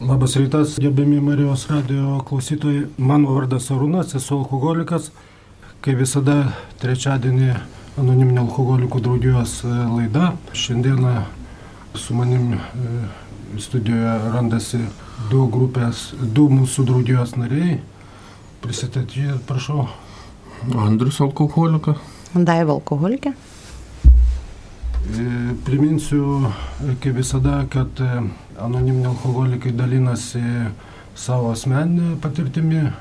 Labas rytas, gerbiami Marijos radio klausytojai. Mano vardas Arūnas, esu alkoholikas. Kaip visada, trečiadienį anoniminio alkoholikų draugijos e, laida. Šiandieną su manim e, studijoje randasi du grupės, du mūsų draugijos nariai. Prisistatyti, prašau. Andrius alkoholikas. Daiva alkoholikė. E, priminsiu, kaip visada, kad e, anoniminiai alkoholikai dalinasi savo asmeninę patirtimį. E,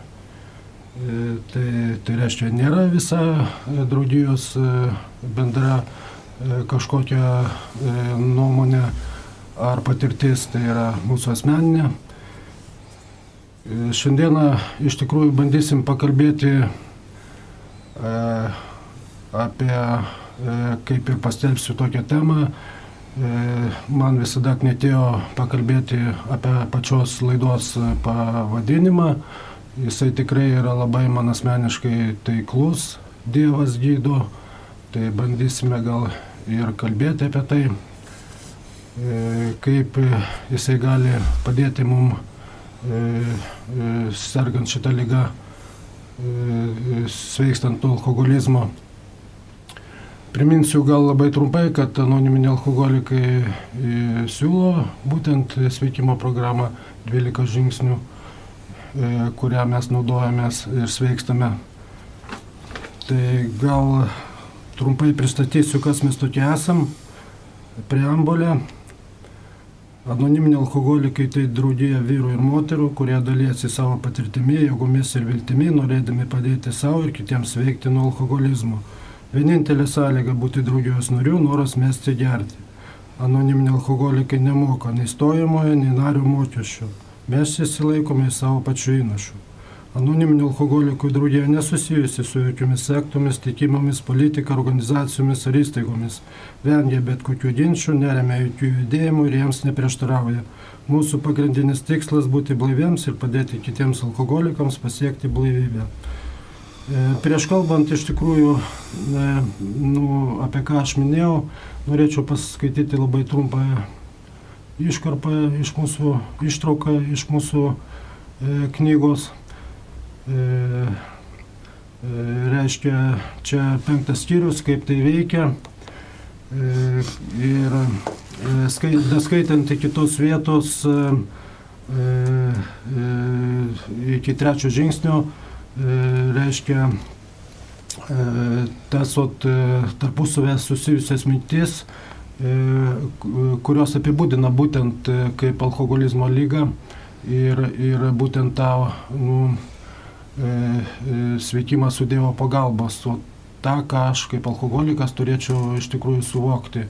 tai, tai reiškia, nėra visa draudijos bendra kažkokia nuomonė ar patirtis, tai yra mūsų asmeninė. Šiandieną iš tikrųjų bandysim pakalbėti apie E, kaip ir pastelbsiu tokią temą. E, man visada knetėjo pakalbėti apie pačios laidos pavadinimą. Jisai tikrai yra labai man asmeniškai taiklus, Dievas gydo. Tai bandysime gal ir kalbėti apie tai, e, kaip jisai gali padėti mum sergant šitą lygą, sveikstant nuo alkoholizmo. Priminsiu gal labai trumpai, kad anoniminiai alkoholikai e, siūlo būtent sveikimo programą 12 žingsnių, e, kurią mes naudojamės ir sveikstame. Tai gal trumpai pristatysiu, kas mes tokie esam. Preambulė. Anoniminiai alkoholikai tai draudėja vyrų ir moterų, kurie dalyjasi savo patirtimi, jėgomis ir viltimi, norėdami padėti savo ir kitiems veikti nuo alkoholizmo. Vienintelė sąlyga būti draugijos nariu - noras mesti gerti. Anoniminiai alkoholikai nemoka nei stojamojo, nei nario mokesčių. Mes įsilaikome į savo pačių įnašų. Anoniminių alkoholikų draugija nesusijusi su jokiomis sektomis, tikimomis, politika, organizacijomis ar įstaigomis. Vengia bet kokių ginčių, neremia jokių judėjimų ir jiems neprieštarauja. Mūsų pagrindinis tikslas - būti blaiviems ir padėti kitiems alkoholikams pasiekti blaivybę. E, prieš kalbant iš tikrųjų, e, nu, apie ką aš minėjau, norėčiau paskaityti labai trumpą iškarpą iš mūsų, ištrauką iš mūsų e, knygos. E, e, reiškia, čia penktas skyrius, kaip tai veikia. E, ir e, skai, skaitant iki tos vietos, e, e, iki trečio žingsnio, E, reiškia e, tas ot, e, tarpusavės susijusias mintis, kurios apibūdina būtent kaip alkoholizmo lygą ir, ir būtent tą nu, sveikimą su Dievo pagalbos. O tą, ką aš kaip alkoholikas turėčiau iš tikrųjų suvokti.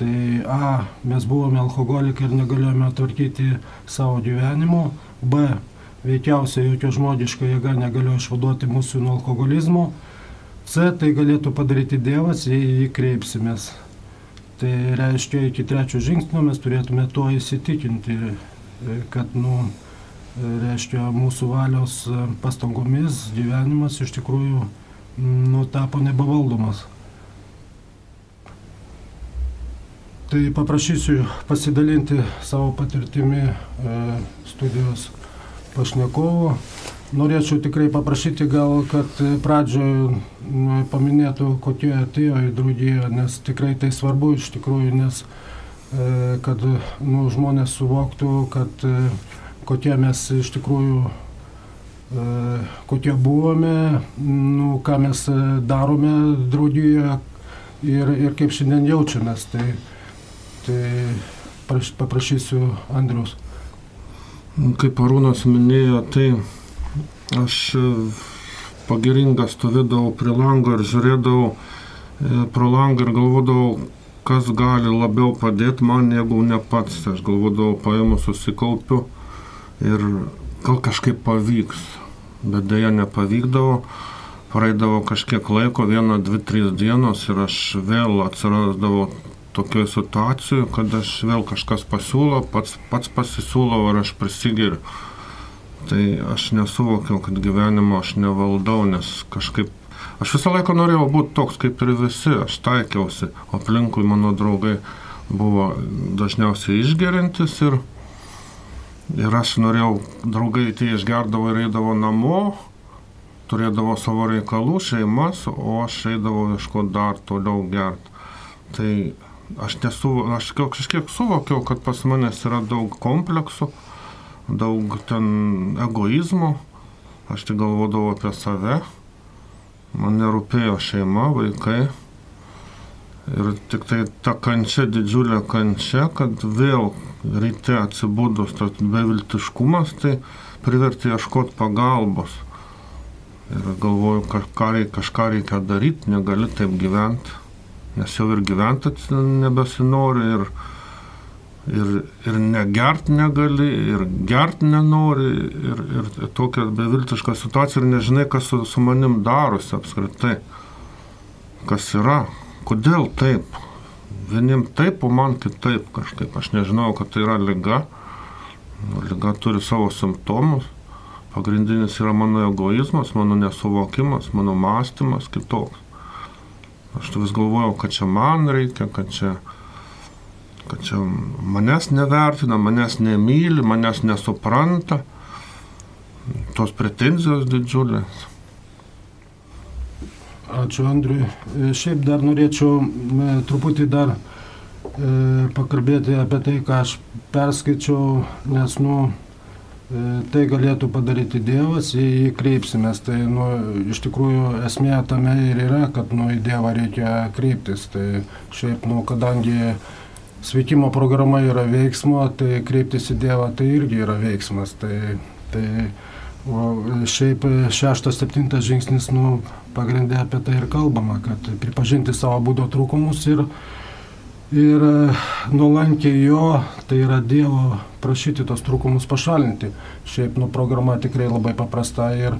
Tai A, mes buvome alkoholikai ir negalėjome tvarkyti savo gyvenimo. B, veikiausiai jokia žmogiška jėga negalėjo išvaduoti mūsų nuo alkoholizmo. C tai galėtų padaryti Dievas, jei jį kreipsimės. Tai reiškia, iki trečio žingsnio mes turėtume tuo įsitikinti, kad, nu, reiškia, mūsų valios pastangomis gyvenimas iš tikrųjų, nu, tapo nebevaldomas. Tai paprašysiu pasidalinti savo patirtimi studijos pašnekovų. Norėčiau tikrai paprašyti gal, kad pradžioje paminėtų, kokie atėjo į draugiją, nes tikrai tai svarbu iš tikrųjų, nes e, kad nu, žmonės suvoktų, kad e, kokie mes iš tikrųjų, e, kokie buvome, nu, ką mes darome draugijoje ir, ir kaip šiandien jaučiamės. Tai, tai paprašysiu Andrius. Kaip Arūnas minėjo, tai aš e, pagiringas stovėdavau prie lango ir žiūrėdavau e, pro langą ir galvodavau, kas gali labiau padėti man, jeigu ne pats. Aš galvodavau, paėmus susikaupiu ir gal kažkaip pavyks. Bet dėja nepavykdavo. Praeidavo kažkiek laiko, vieną, dvi, trys dienos ir aš vėl atsirasdavau tokioj situacijoj, kad aš vėl kažkas pasiūlo, pats, pats pasisiūlau ar aš prisigiriu. Tai aš nesuvokiau, kad gyvenimo aš nevaldau, nes kažkaip aš visą laiką norėjau būti toks kaip ir visi, aš taikiausi, aplinkui mano draugai buvo dažniausiai išgerintis ir, Ir aš norėjau, draugai tai išgerdavo ir eidavo namo, turėdavo savo reikalų, šeimas, o aš eidavau ieškoti dar toliau gerti. Tai aš, nesu, aš kažkiek suvokiau, kad pas manęs yra daug kompleksų, daug ten egoizmo, aš tik galvodavau apie save, man nerūpėjo šeima, vaikai. Ir tik tai ta kančia, didžiulė kančia, kad vėl ryte atsibūdus tas beviltiškumas, tai privertė ieškoti pagalbos. Ir galvoju, kažką reikia, kažką reikia daryti, negali taip gyventi, nes jau ir gyventi nebesinori, ir, ir, ir negert negali, ir gert nenori, ir, ir tokia beviltiška situacija, ir nežinai, kas su, su manim darosi apskritai, kas yra, kodėl taip. Vienim taip, o man kitaip kažkaip. Aš nežinau, kad tai yra lyga. Lyga turi savo simptomus Pagrindinis yra mano egoizmas, mano nesuvokimas, mano mąstymas kitoks. Aš vis galvojau, kad čia man reikia, kad čia, kad čia manęs nevertina, manęs nemyli, manęs nesupranta. Tos pretenzijos didžiulės. Ačiū Andriui. E, šiaip dar norėčiau truputį dar e, pakalbėti apie tai, ką aš perskaičiau, nes, nu, tai galėtų padaryti Dievas, jei jį kreipsimės. Tai nu, iš tikrųjų esmė tame ir yra, kad nu, į Dievą reikia kreiptis. Tai šiaip, nu, kadangi sveikimo programa yra veiksmo, tai kreiptis į Dievą tai irgi yra veiksmas. Tai, tai o, šiaip šeštas, septintas žingsnis, nu, pagrindė apie tai ir kalbama, kad pripažinti savo būdo trūkumus ir ir e, nuolankiai jo, tai yra Dievo prašyti tos trūkumus pašalinti. Šiaip, nu, programa tikrai labai paprasta ir,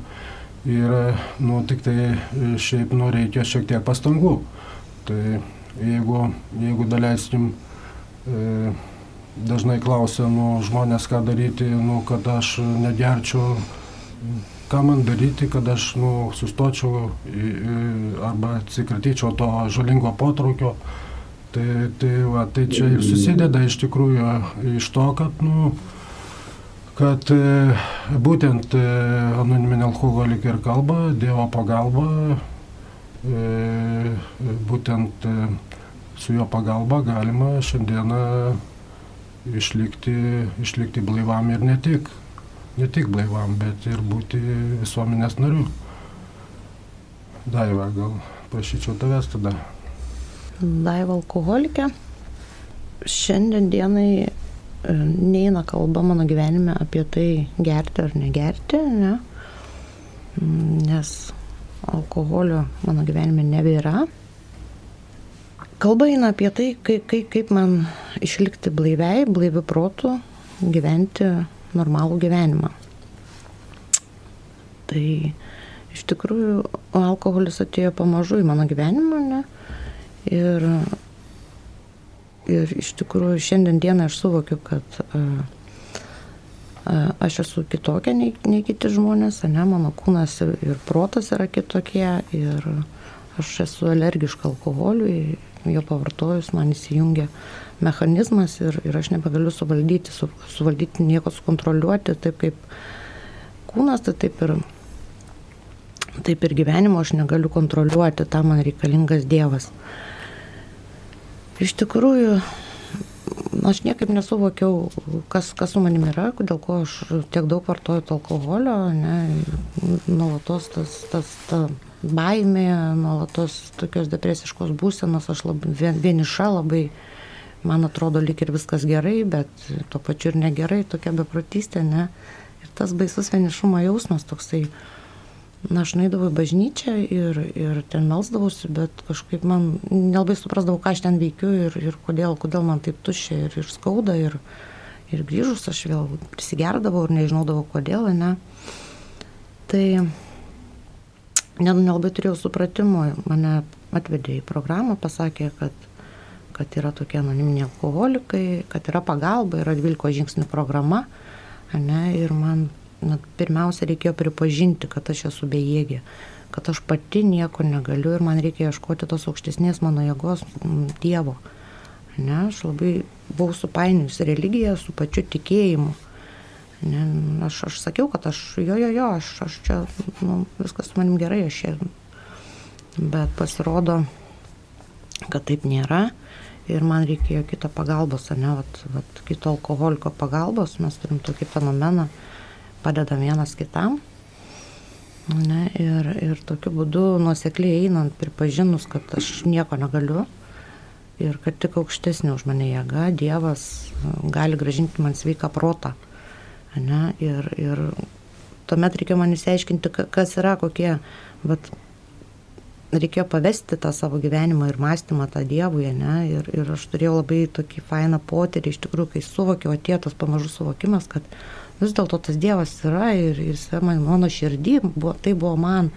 ir e, nu, tik tai e, šiaip, nu, reikia šiek tiek pastangų. Tai jeigu, jeigu daleiskim, e, dažnai klausia, nu, žmonės, ką daryti, nu, kad aš negerčiau, ką man daryti, kad aš, nu, sustočiau arba atsikratyčiau to žalingo potraukio. Tai, tai, va, tai čia ir susideda iš tikrųjų iš to, kad, nu, kad e, būtent e, anoniminė alkoholikė ir kalba, Dievo pagalba, e, būtent su jo pagalba galima šiandieną išlikti, išlikti blaivam ir ne tik, ne tik blaivam, bet ir būti visuomenės nariu. Daiva, gal prašyčiau tavęs tada daiva alkoholikė. Šiandien dienai e, neina kalba mano gyvenime apie tai gerti ar negerti, ne? nes alkoholio mano gyvenime nebėra. Kalba eina apie tai, kaip, kaip, kaip man išlikti blaiviai, blaiviu protu, gyventi normalų gyvenimą. Tai iš tikrųjų alkoholis atėjo pamažu į mano gyvenimą, ne? Ir, ir iš tikrųjų šiandien dieną aš suvokiu, kad a, a, aš esu kitokia nei, nei kiti žmonės, ne, mano kūnas ir, ir protas yra kitokie ir aš esu alergiška alkoholiui, jo pavartojus man įsijungia mechanizmas ir, ir aš nebegaliu suvaldyti, su, suvaldyti nieko sukontroliuoti, taip kaip kūnas, tai taip ir, taip ir gyvenimo aš negaliu kontroliuoti, tam man reikalingas Dievas. Iš tikrųjų, aš niekaip nesuvokiau, kas, kas su manimi yra, dėl ko aš tiek daug vartoju to alkoholio, nuolatos tas, tas, ta baimė, nuolatos tokios depresiškos būsenos, aš labai vieniša labai, man atrodo, lyg ir viskas gerai, bet tuo pačiu ir negerai, tokia beprotystė, ne. Ir tas baisus vienišumo jausmas toksai, Na, aš naidavau į bažnyčią ir, ir ten melsdavausi, bet kažkaip man nelabai suprasdavau, ką aš ten veikiu ir, ir kodėl, kodėl man taip tuščia ir, ir skauda. Ir, ir grįžus aš vėl prisigerdavau ir nežinodavau, kodėl, ne. Tai nelabai turėjau supratimo, mane atvedė į programą, pasakė, kad, kad yra tokie anoniminiai alkoholikai, kad yra pagalba, yra 12 žingsnių programa, ne, ir man na, pirmiausia reikėjo pripažinti, kad aš esu bejėgė, kad aš pati nieko negaliu ir man reikia ieškoti tos aukštesnės mano jėgos Dievo. Ne, aš labai buvau supainius religiją su pačiu tikėjimu. Ne, aš, aš sakiau, kad aš, jo, jo, jo, aš, aš čia, nu, viskas su manim gerai, aš čia. Bet pasirodo, kad taip nėra ir man reikėjo kito pagalbos, ne, vat, vat, kito alkoholiko pagalbos, mes turim tokį fenomeną, padedam vienas kitam. Ne, ir, ir tokiu būdu nuosekliai einant, pripažinus, kad aš nieko negaliu ir kad tik aukštesnė už mane jėga, Dievas gali gražinti man sveiką protą. Ne, ir, ir tuomet reikėjo man įsiaiškinti, kas yra, kokie, bet reikėjo pavesti tą savo gyvenimą ir mąstymą tą Dievui, ne, ir, ir aš turėjau labai tokį fainą potyrį, iš tikrųjų, kai suvokiau, atėjo tas pamažu suvokimas, kad vis dėlto tas Dievas yra ir jis man, mano širdį, buvo, tai buvo man.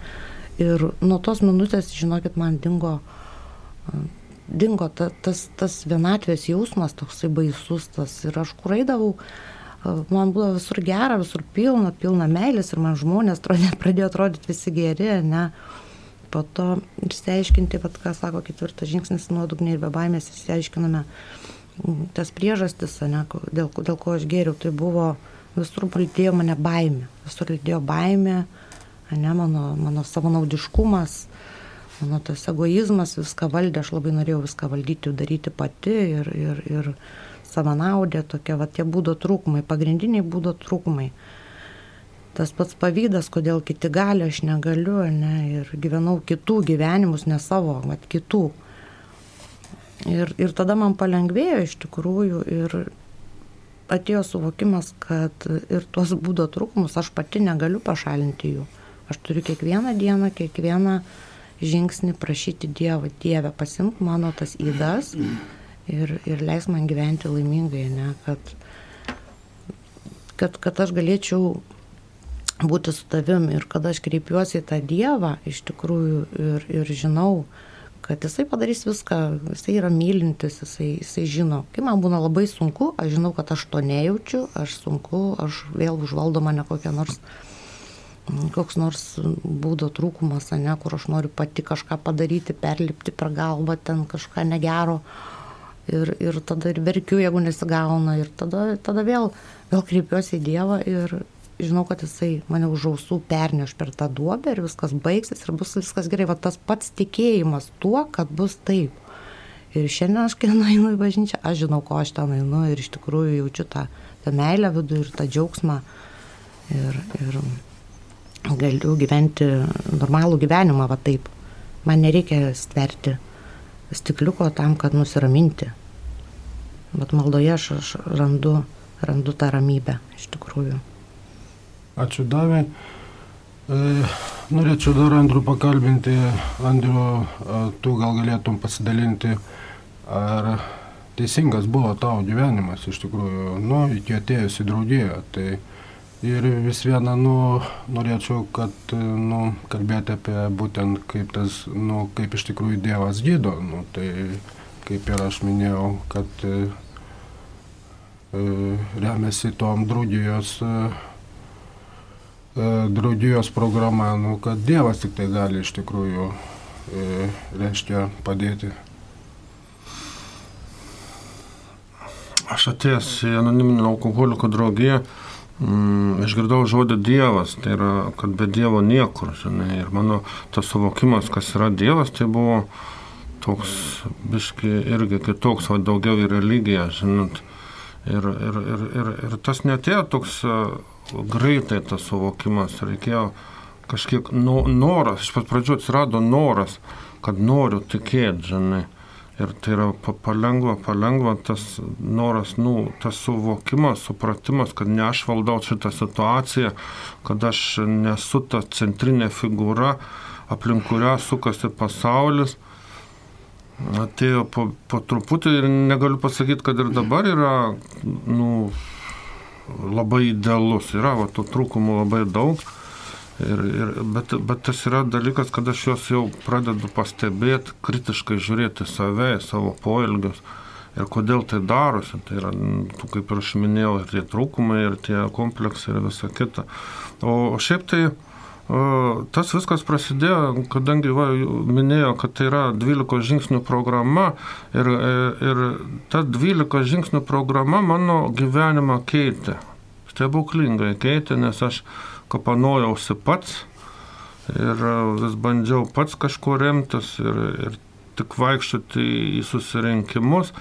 Ir nuo tos minutės, žinokit, man dingo, dingo ta, tas, tas vienatvės jausmas, toksai baisus tas. Ir aš kur eidavau, man buvo visur gera, visur pilna, pilna meilės ir man žmonės atrodė, pradėjo atrodyti visi geri, ne. Po to išsiaiškinti, pat ką sako ketvirtas žingsnis nuodugniai ir be baimės išsiaiškiname tas priežastis, ne, dėl, dėl ko aš geriau. Tai buvo uh, visur lydėjo mane baimė, visur lydėjo baimė, ne, mano, mano savanaudiškumas, mano tas egoizmas viską valdė, aš labai norėjau viską valdyti, daryti pati ir, ir, ir savanaudė tokia, va tie būdo trūkumai, pagrindiniai būdo trūkumai. Tas pats pavydas, kodėl kiti gali, aš negaliu, ne, ir gyvenau kitų gyvenimus, ne savo, bet kitų. Ir, ir tada man palengvėjo iš tikrųjų ir atėjo suvokimas, kad ir tuos būdo trūkumus aš pati negaliu pašalinti jų. Aš turiu kiekvieną dieną, kiekvieną žingsnį prašyti Dievą, Dievę, pasimk mano tas įdas ir, ir leis man gyventi laimingai, ne, kad, kad, kad aš galėčiau būti su tavim ir kada aš kreipiuosi į tą Dievą iš tikrųjų ir, ir žinau, kad jisai padarys viską, jisai yra mylintis, jisai, jisai žino. Kai man būna labai sunku, aš žinau, kad aš to nejaučiu, aš sunku, aš vėl užvaldo mane kokia nors koks nors būdo trūkumas, ne, kur aš noriu pati kažką padaryti, perlipti per galvą, ten kažką negero. Ir, ir tada ir verkiu, jeigu nesigauna. Ir tada, tada vėl, vėl kreipiuosi į Dievą ir, žinau, kad jisai mane už ausų perneš per tą duobę ir viskas baigsis ir bus viskas gerai. Va tas pats tikėjimas tuo, kad bus taip. Ir šiandien aš, kai nueinu į bažnyčią, aš žinau, ko aš ten einu ir iš tikrųjų jaučiu tą, tą meilę vidų ir tą džiaugsmą. Ir, ir galiu gyventi normalų gyvenimą, va taip. Man nereikia stverti stikliuko tam, kad nusiraminti. Bet maldoje aš, aš randu, randu tą ramybę iš tikrųjų. Ačiū Davai. E, norėčiau dar Andrių pakalbinti. Andriu, tu gal galėtum pasidalinti, ar teisingas buvo tavo gyvenimas iš tikrųjų, nu, iki atėjus į draugiją. Tai ir vis viena, nu, norėčiau, kad, nu, kalbėti apie būtent kaip tas, nu, kaip iš tikrųjų Dievas gydo. Nu, tai kaip ir aš minėjau, kad e, remiasi tom draugijos e, E, draudijos programa, nu, kad Dievas tik tai gali iš tikrųjų, e, reiškia, padėti. Aš atėjęs į anoniminę alkoholikų draugiją, mm, išgirdau žodį Dievas, tai yra, kad be Dievo niekur, žinai, ir mano tas suvokimas, kas yra Dievas, tai buvo toks, biški, irgi kitoks, o daugiau į religiją, žinot. Ir, ir, ir, ir, ir tas netėjo toks greitai tas suvokimas, reikėjo kažkiek no, noras, iš pat pradžių atsirado noras, kad noriu tikėti, žinai. Ir tai yra palengva, palengva tas noras, nu, tas suvokimas, supratimas, kad ne aš valdau šitą situaciją, kad aš nesu ta centrinė figūra, aplink kurią sukasi pasaulis. Atėjo po, po truputį ir negaliu pasakyti, kad ir dabar yra, nu, labai idealus. Yra va, tų trūkumų labai daug. Ir, ir, bet, bet tas yra dalykas, kad aš juos jau pradedu pastebėti, kritiškai žiūrėti save, savo poelgius ir kodėl tai darosi. Tai yra, kaip ir aš minėjau, ir tie trūkumai, ir tie kompleksai, ir visa kita. O, šiaip tai tas viskas prasidėjo, kadangi va, minėjo, kad tai yra 12 žingsnių programa ir, ir ta 12 žingsnių programa mano gyvenimą keitė. stebuklingai keitė, nes aš kapanojausi pats ir vis bandžiau pats kažkuo remtis ir, ir tik vaikščioti į susirinkimus,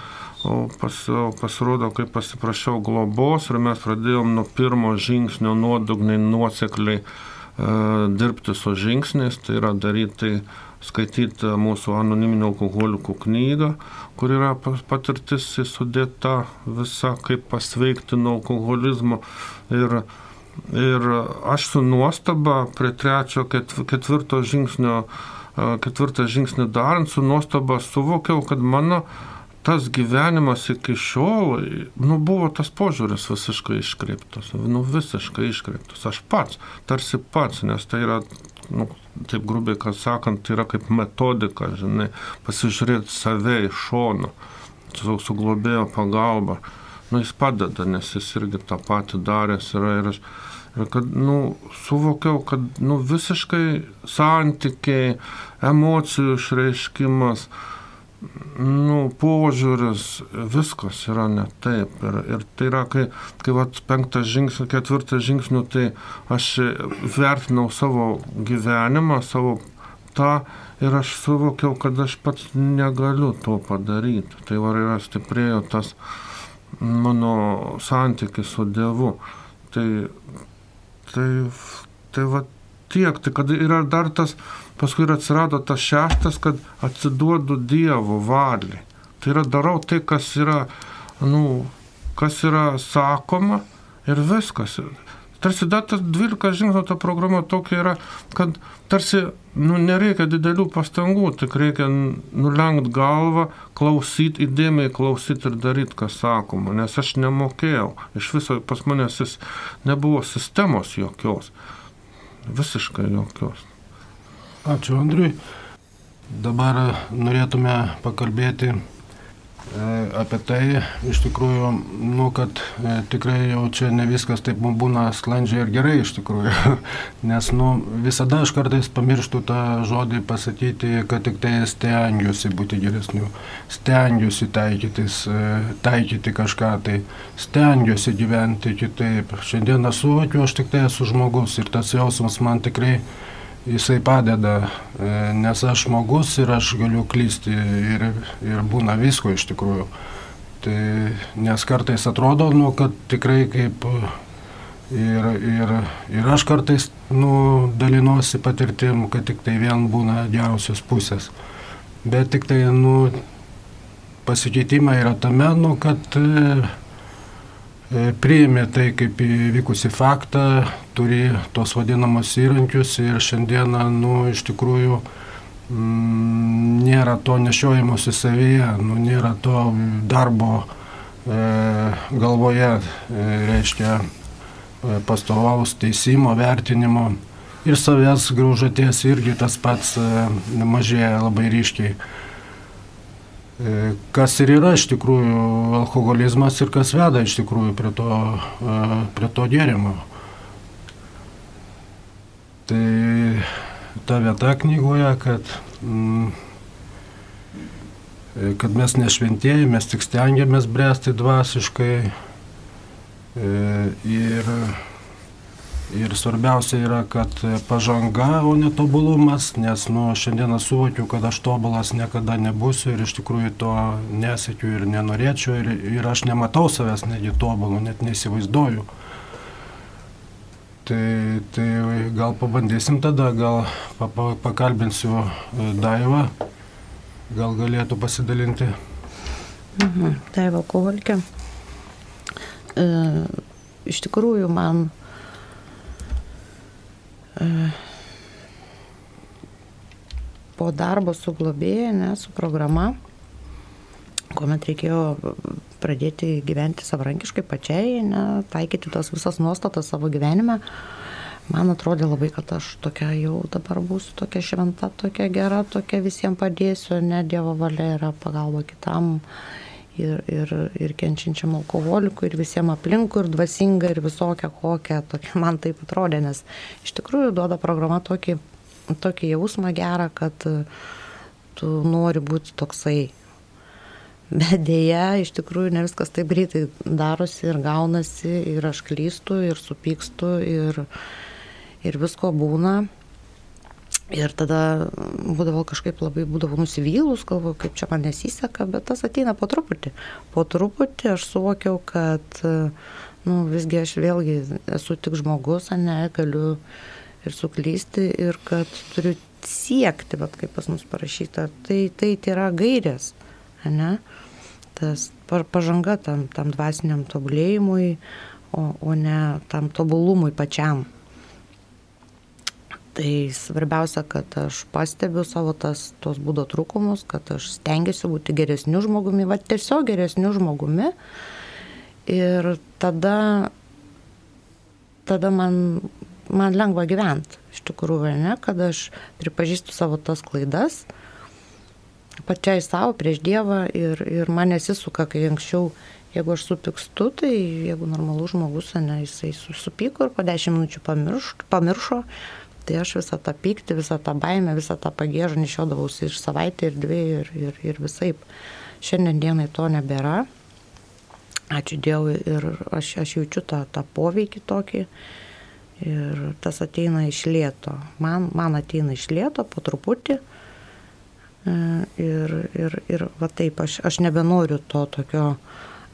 o pas, pasirodo, kai pasiprašiau globos ir mes pradėjom nuo pirmo žingsnio nuodugniai nuosekliai dirbti su žingsniais, tai yra daryti skaityti mūsų anoniminio alkoholikų knygą, kur yra patirtis sudėta visa, kaip pasveikti nuo alkoholizmo. Ir, ir aš su nuostaba prie trečio, ketvirto žingsnio, ketvirtą žingsnį darant, su nuostaba suvokiau, kad mano tas gyvenimas iki šiol, nu, buvo tas požiūris visiškai iškreiptas, nu, visiškai iškreiptas. Aš pats, tarsi pats, nes tai yra nu, taip grubiai, kad sakant, tai yra kaip metodika, žinai, pasižiūrėti save iš šono, su, su globėjo pagalba. Nu, jis padeda, nes jis irgi tą patį daręs yra ir aš, ir kad, nu, suvokiau, kad, nu, visiškai santykiai, emocijų išreiškimas, uh, nu, požiūris, viskas yra ne taip. Ir, ir tai yra, kai, kai vat, penktas žingsnis, ketvirtas žingsnis, tai aš vertinau savo gyvenimą, savo tą ir aš suvokiau, kad aš pats negaliu to padaryti. Tai var yra stiprėjo tas mano santykis su Dievu. Tai, tai, tai va tiek, tai kad yra dar tas Paskui ir atsirado tas šeštas, kad atsiduodu Dievo valiai. Tai yra darau tai, kas yra, nu, kas yra sakoma ir viskas. Tarsi dar tas 12 žingsnių ta programa tokia yra, kad tarsi nu, nereikia didelių pastangų, tik reikia nulenkt galvą, klausyti, įdėmiai klausyti ir daryti, kas sakoma, nes aš nemokėjau. Iš viso pas manęs nebuvo sistemos jokios. Visiškai jokios. Ačiū Andriui. Dabar norėtume pakalbėti e, apie tai, iš tikrųjų, nu, kad e, tikrai jau čia ne viskas taip mums būna sklandžiai ir gerai iš tikrųjų, nes nu, visada aš kartais pamirštu tą žodį pasakyti, kad tik tai stengiuosi būti geresniu, stengiuosi taikytis, e, taikyti kažką, tai stengiuosi gyventi kitaip. Šiandieną suvokiu, aš tik tai esu žmogus ir tas jausmas man tikrai jisai padeda, e, nes aš žmogus ir aš galiu klysti ir, ir būna visko iš tikrųjų. Tai, nes kartais atrodo, nu, kad tikrai kaip ir, ir, ir aš kartais nu, dalinuosi patirtim, kad tik tai vien būna geriausios pusės. Bet tik tai nu, pasikeitimai yra tame, nu, kad e, priėmė tai kaip įvykusi faktą, turi tos vadinamus įrankius ir šiandieną, nu, iš tikrųjų, mm, nėra to nešiojimuose savyje, nu, nėra to darbo e, galvoje, e, reiškia, e, pastovaus teisimo, vertinimo ir savęs graužaties irgi tas pats e, mažėja labai ryškiai. E, kas ir yra iš tikrųjų alkoholizmas ir kas veda iš tikrųjų prie to, e, prie to gėrimo. Tai ta vieta knygoje, kad, mm, e, kad mes nešventieji, mes tik stengiamės bręsti dvasiškai ir Ir svarbiausia yra, kad pažanga, o ne tobulumas, nes nu, šiandieną suvokiu, kad aš tobulas niekada nebūsiu ir iš tikrųjų to nesėkiu ir nenorėčiau ir, ir aš nematau savęs negi tobulų, net neįsivaizduoju. Tai, tai gal pabandysim tada, gal pakalbinsiu e, Daivą, gal galėtų pasidalinti. Mhm, Daiva alkoholikė. E, iš tikrųjų man po darbo su globėja, ne, su programa, kuomet reikėjo pradėti gyventi savarankiškai pačiai, ne, taikyti tos visas nuostatas savo gyvenime, man atrodė labai, kad aš tokia jau dabar būsiu tokia šventa, tokia gera, tokia visiems padėsiu, ne Dievo valia yra pagalba kitam ir, ir, ir kenčiančiam alkoholikui, ir visiems aplinkui, ir dvasinga, ir visokia kokia, tokia man taip atrodė, nes iš tikrųjų duoda programa tokį, tokį jausmą gerą, kad tu nori būti toksai. Bet dėja, iš tikrųjų ne viskas taip greitai darosi ir gaunasi, ir aš klystu, ir supykstu, ir, ir visko būna. Ir tada būdavo kažkaip labai būdavo nusivylus, galvoju, kaip čia man nesiseka, bet tas ateina po truputį. Po truputį aš suvokiau, kad nu, visgi aš vėlgi esu tik žmogus, ne, galiu ir suklysti, ir kad turiu siekti, bet kaip pas mus parašyta, tai tai, tai yra gairės, ne? tas pažanga tam, tam dvasiniam tobulėjimui, o, o ne tam tobulumui pačiam. Tai svarbiausia, kad aš pastebiu savo tas, tos būdo trūkumus, kad aš stengiuosi būti geresniu žmogumi, va tiesiog geresniu žmogumi. Ir tada, tada man, man lengva gyventi, iš tikrųjų, ne, kad aš pripažįstu savo tas klaidas, pačiai savo prieš Dievą ir, ir man nesisuka, kai anksčiau, jeigu aš supykstu, tai jeigu normalus žmogus, ne, jisai susipyko ir po dešimt minučių pamirš, pamiršo, tai aš visą tą pyktį, visą tą baimę, visą tą pagėžą nešiodavausi ir savaitę, ir dvi, ir, ir, ir visai. Šiandien dienai to nebėra. Ačiū Dievui ir aš, aš jaučiu tą, tą poveikį tokį. Ir tas ateina iš lėto. Man, man ateina iš lėto po truputį. E, ir, ir, ir va taip, aš, aš nebenoriu to tokio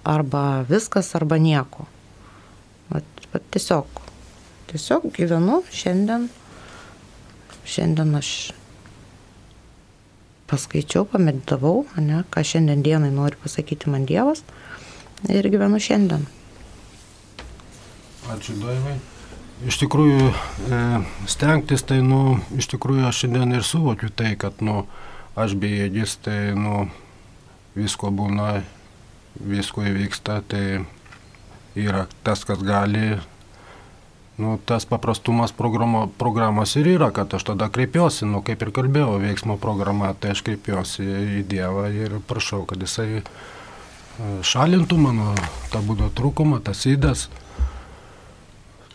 arba viskas, arba nieko. Va, va tiesiog, tiesiog gyvenu šiandien, šiandien aš paskaičiau, pameditavau, ne, ką šiandien dienai nori pasakyti man Dievas ir gyvenu šiandien. Ačiū Daivai. Iš tikrųjų, e, stengtis tai, nu, iš tikrųjų aš šiandien ir suvokiu tai, kad, nu, aš bejėgis, tai nu, visko būna, visko įvyksta, tai yra tas, kas gali, nu, tas paprastumas programo, programos ir yra, kad aš tada kreipiuosi, nu, kaip ir kalbėjau, veiksmo programa, tai aš kreipiuosi į Dievą ir prašau, kad jisai e, šalintų mano tą būdo trūkumą, tas įdas.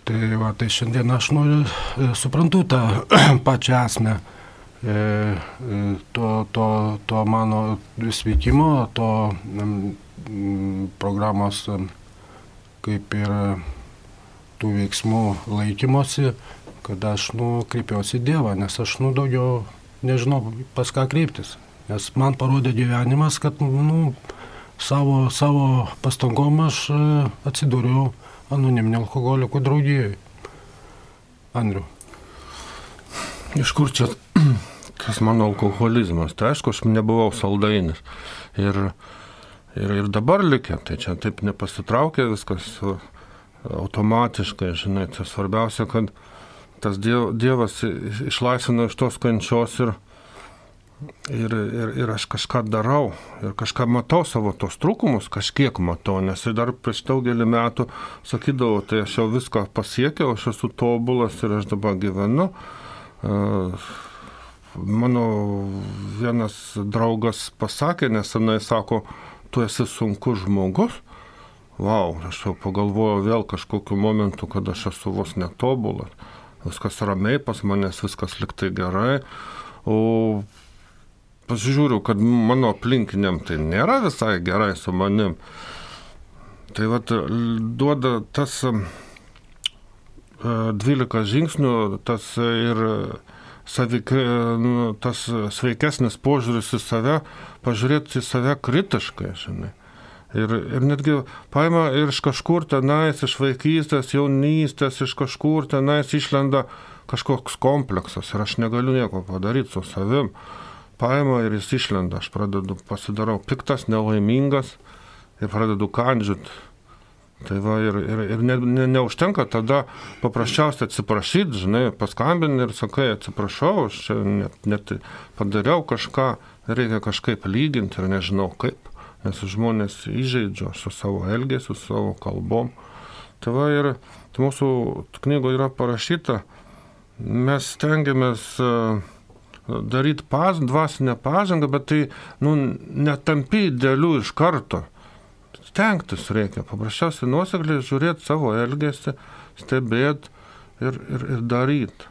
Tai, va, tai šiandien aš noriu, e, suprantu tą pačią esmę E, to, to, to mano sveikimo, to programos kaip ir tų veiksmų laikymosi, kad aš nu, kreipiausi Dievą, nes aš nu, daugiau nežinau pas ką kreiptis. Nes man parodė gyvenimas, kad nu, savo, savo pastangom aš e, atsidūriau anoniminio alkoholikų draugijoje. Andriu. Iš kur čia tas mano alkoholizmas. Tai aišku, aš nebuvau saldainis. Ir, ir, ir dabar likę, tai čia taip nepasitraukė viskas automatiškai, žinai, tai svarbiausia, kad tas Dievas išlaisvina iš tos kančios ir, ir, ir, ir aš kažką darau, ir kažką matau savo tos trūkumus, kažkiek matau, nes ir dar prieš daugelį metų sakydavau, tai aš jau viską pasiekiau, aš esu tobulas ir aš dabar gyvenu. Uh, mano vienas draugas pasakė nesenai, sako, tu esi sunkus žmogus. Wow, aš jau pagalvojau vėl kažkokiu momentu, kad aš esu vos netobulas. Viskas ramiai pas manęs, viskas liktai gerai. O pasižiūriu, kad mano aplinkiniam tai nėra visai gerai su manim. Tai vad duoda tas 12 žingsnių, tas ir savik, nu, tas sveikesnis požiūris į save, pažiūrėti į save kritiškai, žinai. Ir, ir netgi paima ir iš kažkur tenais, iš vaikystės, jaunystės, iš kažkur tenais išlenda kažkoks kompleksas ir aš negaliu nieko padaryti su savim. Paima ir jis išlenda, aš pradedu, pasidarau piktas, nelaimingas ir pradedu kandžiut Tai va ir, ir, ir ne, ne, neužtenka tada paprasčiausiai atsiprašyti, žinai, paskambini ir sakai, atsiprašau, aš čia net, net padariau kažką, reikia kažkaip lyginti ir nežinau kaip, nes žmonės įžeidžia su savo elgesiu, su savo kalbom. Tai va ir tai mūsų knygoje yra parašyta, mes stengiamės e, daryti pas, dvasinę pažangą, bet tai nu, netampi idealių iš karto stengtis reikia, paprasčiausiai nuosekliai žiūrėti savo elgesį, stebėti ir, ir, ir daryti.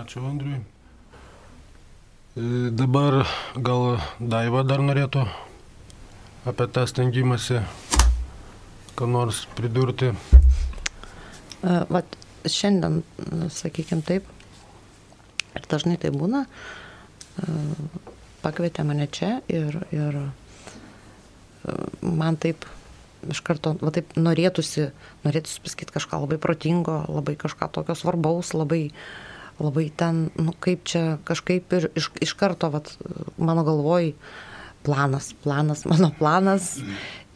Ačiū Andriui. E, dabar gal Daiva dar norėtų apie tą stengimąsi, ką nors pridurti. E, vat šiandien, sakykime taip, ir dažnai tai būna, e, pakvietė mane čia ir, ir man taip iš karto, va taip norėtųsi, norėtųsi pasakyti kažką labai protingo, labai kažką tokio svarbaus, labai, labai ten, nu kaip čia kažkaip ir iš, iš karto, va, mano galvoj, planas, planas, mano planas.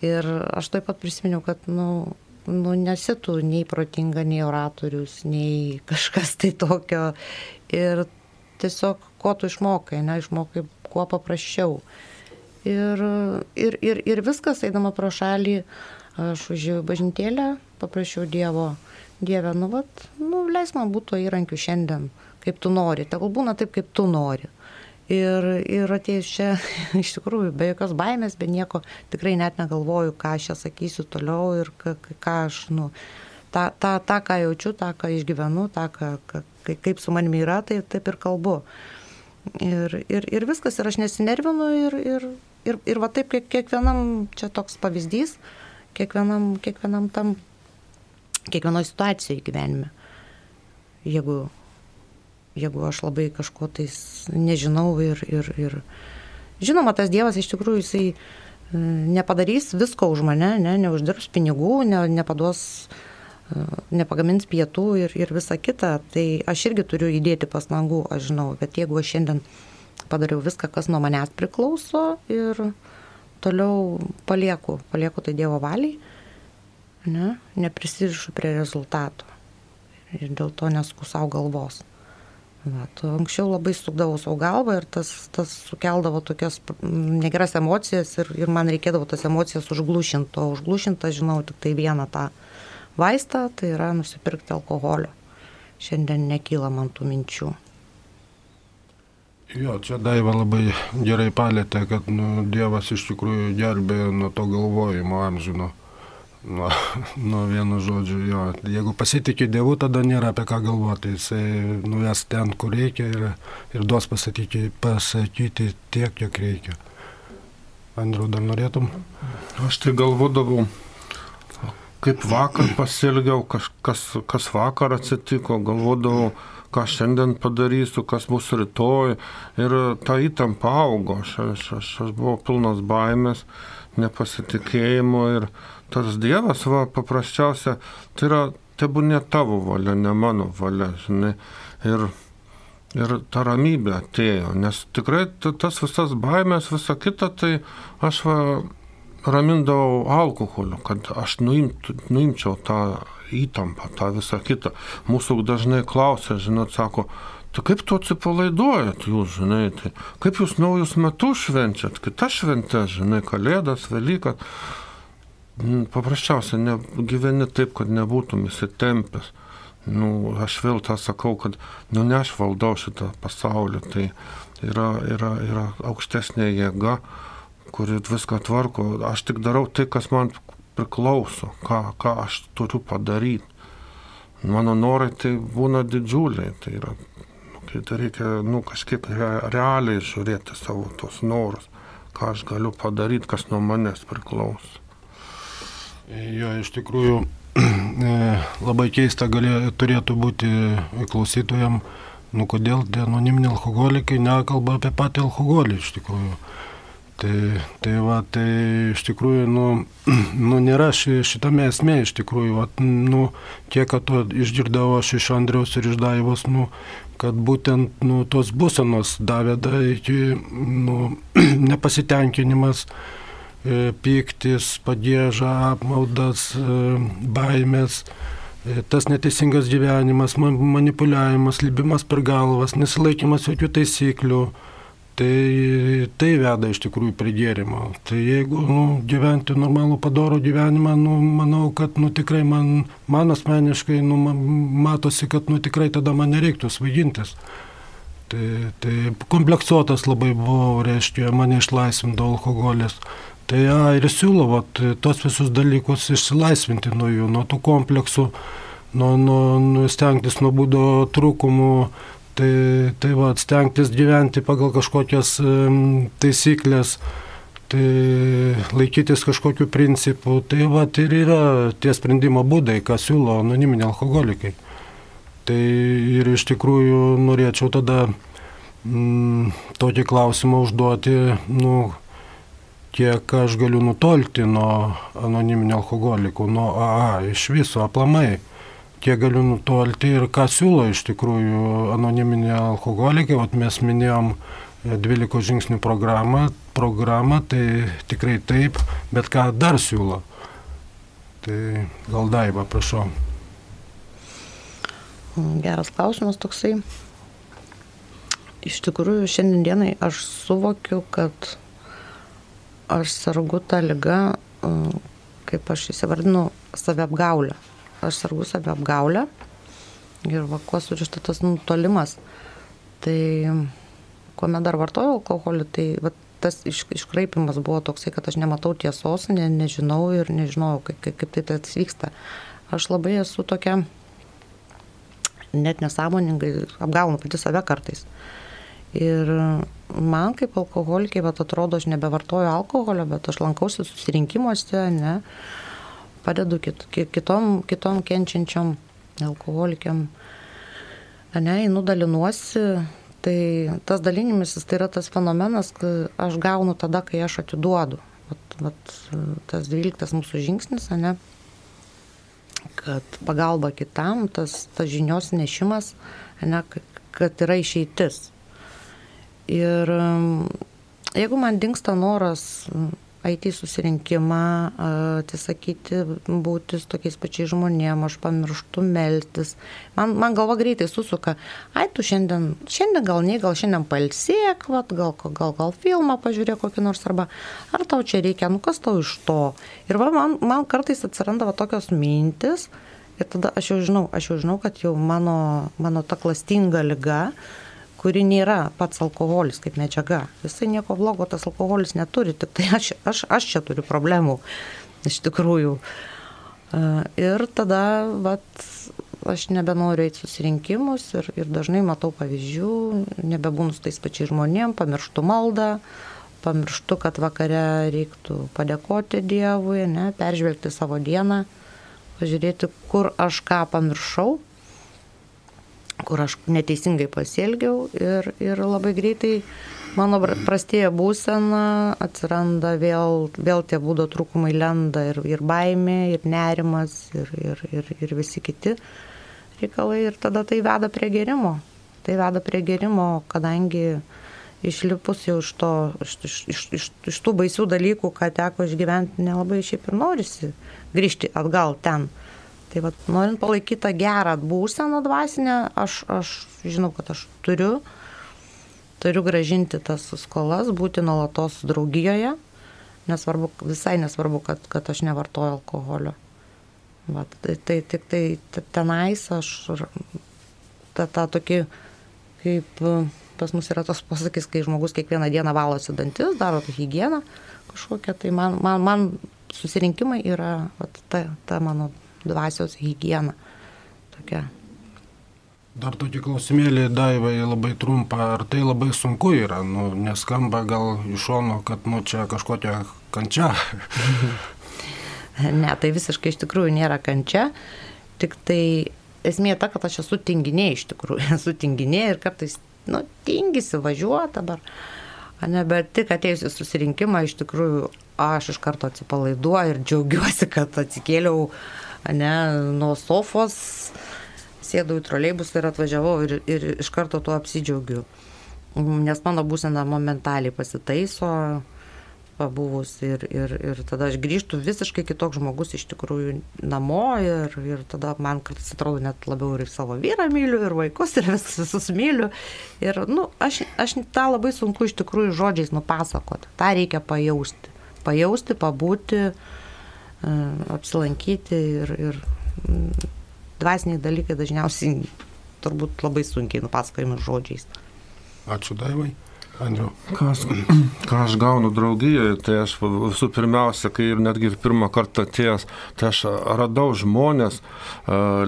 Ir aš taip pat prisiminiau, kad, nu, nu nesi tu nei protinga, nei oratorius, nei kažkas tai tokio. Ir tiesiog, ko tu išmokai, ne, išmokai kuo paprasčiau. Ir, ir, ir, ir viskas, eidama pro šalį, aš užėjau į bažnytėlę, paprašiau Dievo, Dieve, nu, vat, nu, leis man būtų įrankių šiandien, kaip tu nori, tegul būna taip, kaip tu nori. Ir, ir atėjus čia, iš tikrųjų, be jokios baimės, be nieko, tikrai net negalvoju, ką aš čia sakysiu toliau ir ką, ką aš, nu, tą, tą, tą, ką jaučiu, tą, ką išgyvenu, tą, ką, kaip su manimi yra, tai taip ir kalbu. Ir, ir, ir viskas, ir aš nesinervinu ir, ir, ir, ir va taip kiek, kiekvienam čia toks pavyzdys, kiekvienam, kiekvienam tam, kiekvienoje situacijoje gyvenime. Jeigu, jeigu aš labai kažko tais nežinau ir, ir, ir žinoma, tas Dievas iš tikrųjų jisai e, nepadarys visko už mane, ne, neuždirbs pinigų, ne, nepaduos, e, nepagamins pietų ir, ir visa kita, tai aš irgi turiu įdėti pastangų, aš žinau, bet jeigu aš šiandien padariau viską, kas nuo manęs priklauso ir toliau palieku, palieku tai Dievo valiai, ne, neprisirišu prie rezultato ir dėl to nesku savo galvos. Bet anksčiau labai sukdavau savo galvą ir tas, tas sukeldavo tokias negeras emocijas ir, ir man reikėdavo tas emocijas užglušinti, o užglušinti aš žinau tik tai vieną tą vaistą, tai yra nusipirkti alkoholio. Šiandien nekyla man tų minčių. Jo, čia Daiva labai gerai palėtė, kad nu, Dievas iš tikrųjų gerbė nuo to galvojimo amžino. Nuo, nuo vieno žodžio, jo. Jeigu pasitikė Dievu, tada nėra apie ką galvoti. Jisai nuves ten, kur reikia ir, ir duos pasakyti, pasakyti tiek, kiek reikia. Andriu, dar norėtum? Aš tai galvodavau, kaip vakar pasielgiau, kas, kas, kas vakar atsitiko, galvodavau, ką šiandien padarysiu, kas bus rytoj. Ir ta įtampa augo, aš, aš, aš, aš buvau pilnas baimės, nepasitikėjimo ir tas Dievas, va, paprasčiausia, tai yra, tebu ne tavo valia, ne mano valia, žinai. Ir, ir ta ramybė atėjo, nes tikrai tas visas baimės, visa kita, tai aš va, ramindavau alkoholiu, kad aš nuimtų, nuimčiau tą įtampa, tą visą kitą. Mūsų dažnai klausia, žinot, sako, tai kaip tu atsipalaiduojat jūs, žinai, tai kaip jūs naujus metus švenčiat, kitas šventės, žinai, kalėdas, Velykas. Mm, paprasčiausiai ne, gyveni taip, kad nebūtum įsitempęs. Nu, aš vėl tą sakau, kad nu, ne aš valdau šitą pasaulį, tai yra, yra, yra aukštesnė jėga, kuri viską tvarko. Aš tik darau tai, kas man priklauso, ką, ką aš turiu padaryti. Mano norai tai būna didžiuliai, tai yra, nu, kai tai reikia nu, kažkaip re, realiai žiūrėti savo tos norus, ką aš galiu padaryti, kas nuo manęs priklauso. Jo, iš tikrųjų, e, labai keista galė, turėtų būti klausytojam, nu kodėl tie anoniminiai alkoholikai nekalba apie patį alkoholį iš tikrųjų. Tai, tai va, tai iš tikrųjų, nu, nu nėra ši, šitame esmė, iš tikrųjų, va, nu, kiek, to išgirdau aš iš Andriaus ir iš Daivos, nu, kad būtent, nu, tos būsenos davė da, iki, nu, nepasitenkinimas, e, pyktis, padėža, apmaudas, e, baimės, e, tas neteisingas gyvenimas, manipuliavimas, libimas per galvas, nesilaikimas jokių taisyklių Tai tai veda iš tikrųjų prie gėrimo. Tai jeigu nu, gyventi normalų padorų gyvenimą, nu, manau, kad nu, tikrai man, man asmeniškai nu, matosi, kad nu, tikrai tada man nereiktų svaigintis. Tai, tai kompleksuotas labai buvau, reiškia, mane išlaisvindavo alkoholis. Tai ja, ir siūlau vat, tos visus dalykus išsilaisvinti nuo jų, nuo tų kompleksų, nuo, nuo, nuo stengtis nuo būdo trūkumų Tai, tai va, stengtis gyventi pagal kažkokias taisyklės, tai laikytis kažkokių principų, tai va, tai ir yra tie sprendimo būdai, ką siūlo anoniminiai alkoholikai. Tai ir iš tikrųjų norėčiau tada mm, tokį klausimą užduoti, nu, kiek aš galiu nutolti nuo anoniminio alkoholikų, nuo AA, iš viso aplamai kiek galiu nutolti ir ką siūlo iš tikrųjų anoniminiai alkoholikai. Vat mes minėjom 12 e, žingsnių programą, programą, tai tikrai taip, bet ką dar siūlo. Tai gal daiva, prašau. Geras klausimas toksai. Iš tikrųjų, šiandienai aš suvokiu, kad aš sargu tą lygą, kaip aš įsivardinu, saviapgaulę aš sargu save apgaulę ir va, kuo surišta tas nutolimas. Tai kuomet dar vartojau alkoholį, tai va, tas iš, iškraipimas buvo toksai, kad aš nematau tiesos, ne, nežinau ir nežinau, kaip, kaip, kaip tai tas vyksta. Aš labai esu tokia net nesąmoningai apgaunu pati save kartais. Ir man kaip alkoholikai, bet atrodo, aš nebevartoju alkoholio, bet aš lankausi susirinkimuose, ne, padedu kit, kitom, kitom kenčiančiom alkoholikiam, ne, einu dalinuosi, tai tas dalinimasis tai yra tas fenomenas, kai aš gaunu tada, kai aš atiduodu. Vat, vat, tas dvyliktas mūsų žingsnis, ne, kad pagalba kitam, tas, tas žinios nešimas, ne, kad yra išeitis. Ir jeigu man dinksta noras į susirinkimą, atsisakyti būti su tokiais pačiais žmonėmis, aš pamirštu melstis. Man, man galva greitai susuka, ai tu šiandien, šiandien gal ne, gal šiandien palsėk, vat, gal, gal, gal filmą pažiūrėk kokį nors arba ar tau čia reikia, nu kas tau iš to. Ir va, man, man kartais atsiranda va, tokios mintis ir tada aš jau žinau, aš jau žinau, kad jau mano, mano ta klastinga lyga, kuri nėra pats alkoholis kaip medžiaga. Jisai nieko blogo tas alkoholis neturi, tik tai aš, aš, aš čia turiu problemų iš tikrųjų. Ir tada, vat, aš nebenoriu eiti susirinkimus ir, ir dažnai matau pavyzdžių, nebebūnu su tais pačiais žmonėm, pamirštu maldą, pamirštu, kad vakare reiktų padėkoti Dievui, ne, peržvelgti savo dieną, pažiūrėti, kur aš ką pamiršau kur aš neteisingai pasielgiau ir, ir labai greitai mano prastėja būsena, atsiranda vėl, vėl tie būdo trūkumai lenda ir, ir baimė, ir nerimas, ir, ir, ir, ir visi kiti reikalai ir tada tai veda prie gerimo. Tai veda prie gerimo, kadangi išlipus jau iš, to, iš, iš, iš, iš, tų baisių dalykų, ką teko išgyventi, nelabai šiaip ir norisi grįžti atgal ten Tai vat, norint palaikyti tą gerą būseną dvasinę, aš, aš žinau, kad aš turiu, turiu gražinti tas skolas, būti nuolatos draugijoje, nesvarbu, visai nesvarbu, kad, kad aš nevartoju alkoholio. Vat, tai, tai tik tai tenais aš tą, tą tokį, kaip pas mus yra tos pasakys, kai žmogus kiekvieną dieną valosi dantis, daro tą higieną kažkokią, tai man, man, man susirinkimai yra vat, ta, ta mano dvasios hygiena. Tokia. Dar tokį klausimėlį daivai labai trumpą, ar tai labai sunku yra, nu, neskamba gal iš šono, kad nu, čia kažkokia kančia. ne, tai visiškai iš tikrųjų nėra kančia, tik tai esmė ta, kad aš esu tinginė iš tikrųjų, esu tinginė ir kartais, nu, tingisi važiuoti dabar. Ne, bet tik atėjus į susirinkimą, iš tikrųjų, aš iš karto atsipalaiduoju ir džiaugiuosi, kad atsikėliau uh, ne, nuo sofos, sėdau į troleibus ir atvažiavau ir, ir iš karto tuo apsidžiaugiu. Nes mano būsena momentaliai pasitaiso, pabuvus ir, ir, ir tada aš grįžtu visiškai kitoks žmogus iš tikrųjų namo ir, ir tada man kartais atrodo net labiau ir savo vyrą myliu, ir vaikus, ir visus, visus myliu. Ir, nu, aš, aš tą labai sunku iš tikrųjų žodžiais nupasakoti. Ta reikia pajausti. Pajausti, pabūti, uh, apsilankyti ir, ir dvasiniai dalykai dažniausiai turbūt labai sunkiai nupasakojami žodžiais. Ačiū Daivai. Andriu. Ką aš, ką aš gaunu draugijoje, tai aš visų pirmiausia, kai ir netgi ir pirmą kartą atėjęs, tai aš radau žmonės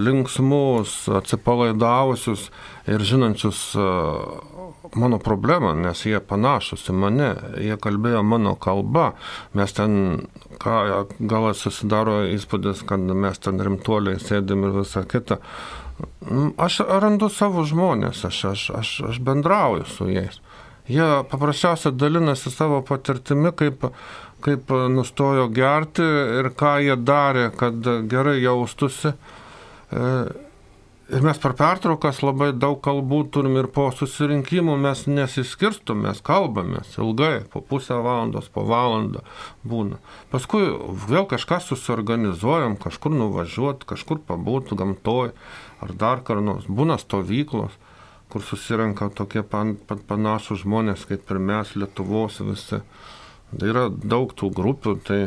linksmus, atsipalaidavusius ir žinančius mano problemą, nes jie panašus į mane, jie kalbėjo mano kalba, mes ten, ką, gal susidaro įspūdis, kad mes ten rimtuoliai sėdim ir visą kitą. Aš randu savo žmonės, aš, aš, aš, aš bendrauju su jais. Jie paprasčiausiai dalinasi savo patirtimi, kaip, kaip nustojo gerti ir ką jie darė, kad gerai jaustusi. E, Ir mes per pertraukas labai daug kalbų turim ir po susirinkimų mes nesiskirstum, mes kalbamės ilgai, po pusę valandos, po valandą būna. Paskui vėl kažką susiorganizuojam, kažkur nuvažiuoti, kažkur pabūti gamtoj ar dar kur nors. Būna stovyklos, kur susirenka tokie pan, pan, panašus žmonės kaip ir mes, Lietuvos visi. Tai yra daug tų grupių, tai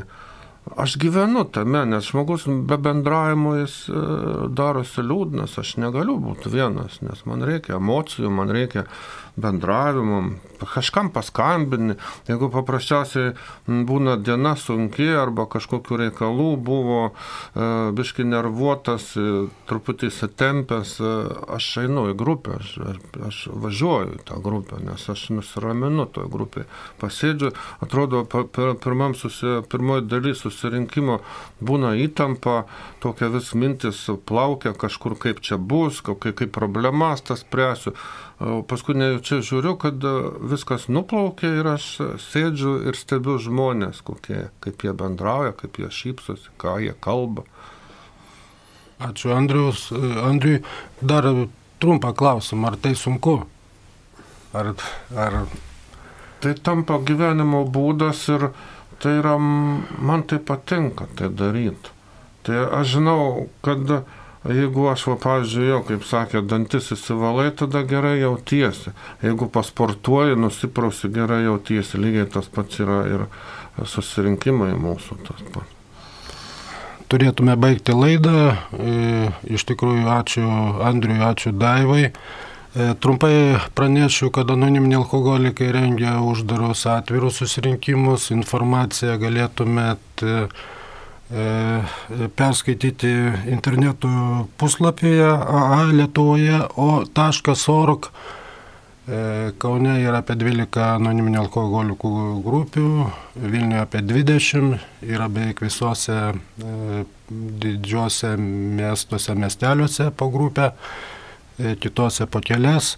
Aš gyvenu tame, nes žmogus be bendravimo jis e, darosi liūdnas, aš negaliu būti vienas, nes man reikia emocijų, man reikia bendravimo, kažkam paskambini, jeigu paprasčiausiai būna diena sunki arba kažkokiu reikalų buvo, e, biški nervuotas, e, truputį įsitempęs, aš einu į grupę, aš, aš važiuoju į tą grupę, nes aš nusiraminu toje grupėje, pasėdžiu, atrodo, pirmam susi, pirmoji dalis susirinkimo būna įtampa, tokia vis mintis plaukia kažkur kaip čia bus, kaip, kaip problemas tas spręsiu. Paskui čia žiūriu, kad viskas nuplaukia ir aš sėdžiu ir stebiu žmonės, kokie, kaip jie bendrauja, kaip jie šypsosi, ką jie kalba. Ačiū Andrius. Andriui dar trumpą klausimą, ar tai sunku? Ar, ar... Tai tampa gyvenimo būdas ir tai yra, man tai patinka tai daryti. Tai aš žinau, kad jeigu aš, va, pavyzdžiui, jau, kaip sakė, dantis įsivalai, tada gerai jautiesi. Jeigu pasportuoji, nusiprausi, gerai jautiesi. Lygiai tas pats yra ir susirinkimai mūsų tas pats. Turėtume baigti laidą. E, iš tikrųjų, ačiū Andriui, ačiū Daivai. E, trumpai pranešiu, kad anoniminiai alkoholikai rengia uždarus atvirus susirinkimus. Informaciją galėtumėt e, perskaityti interneto puslapyje AA Lietuvoje, o .org Kaune yra apie 12 anoniminių alkoholikų grupių, Vilniuje apie 20, yra beveik visose didžiuose miestuose, miesteliuose po grupę. E, kitose po kelias.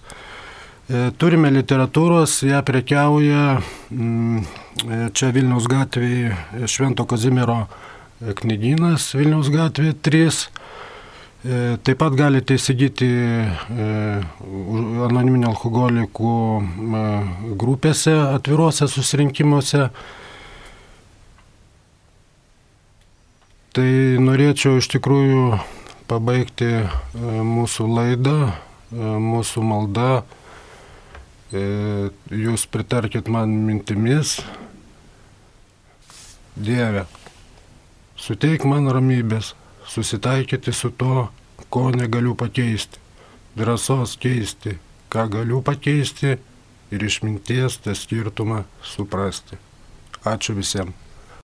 E, turime literatūros, ją prekiauja mm, e, čia Vilniaus gatvėje Švento Kazimiero knygynas Vilniaus gatvėje 3. Taip pat galite įsigyti anoniminio alkoholikų grupėse, atviruose susirinkimuose. Tai norėčiau iš tikrųjų pabaigti e, mūsų laidą, e, mūsų malda. E, jūs pritarkit man mintimis. Dieve, suteik man ramybės, susitaikyti su to, ko negaliu pakeisti. Drąsos keisti, ką galiu pakeisti ir išminties tą skirtumą suprasti. Ačiū visiems.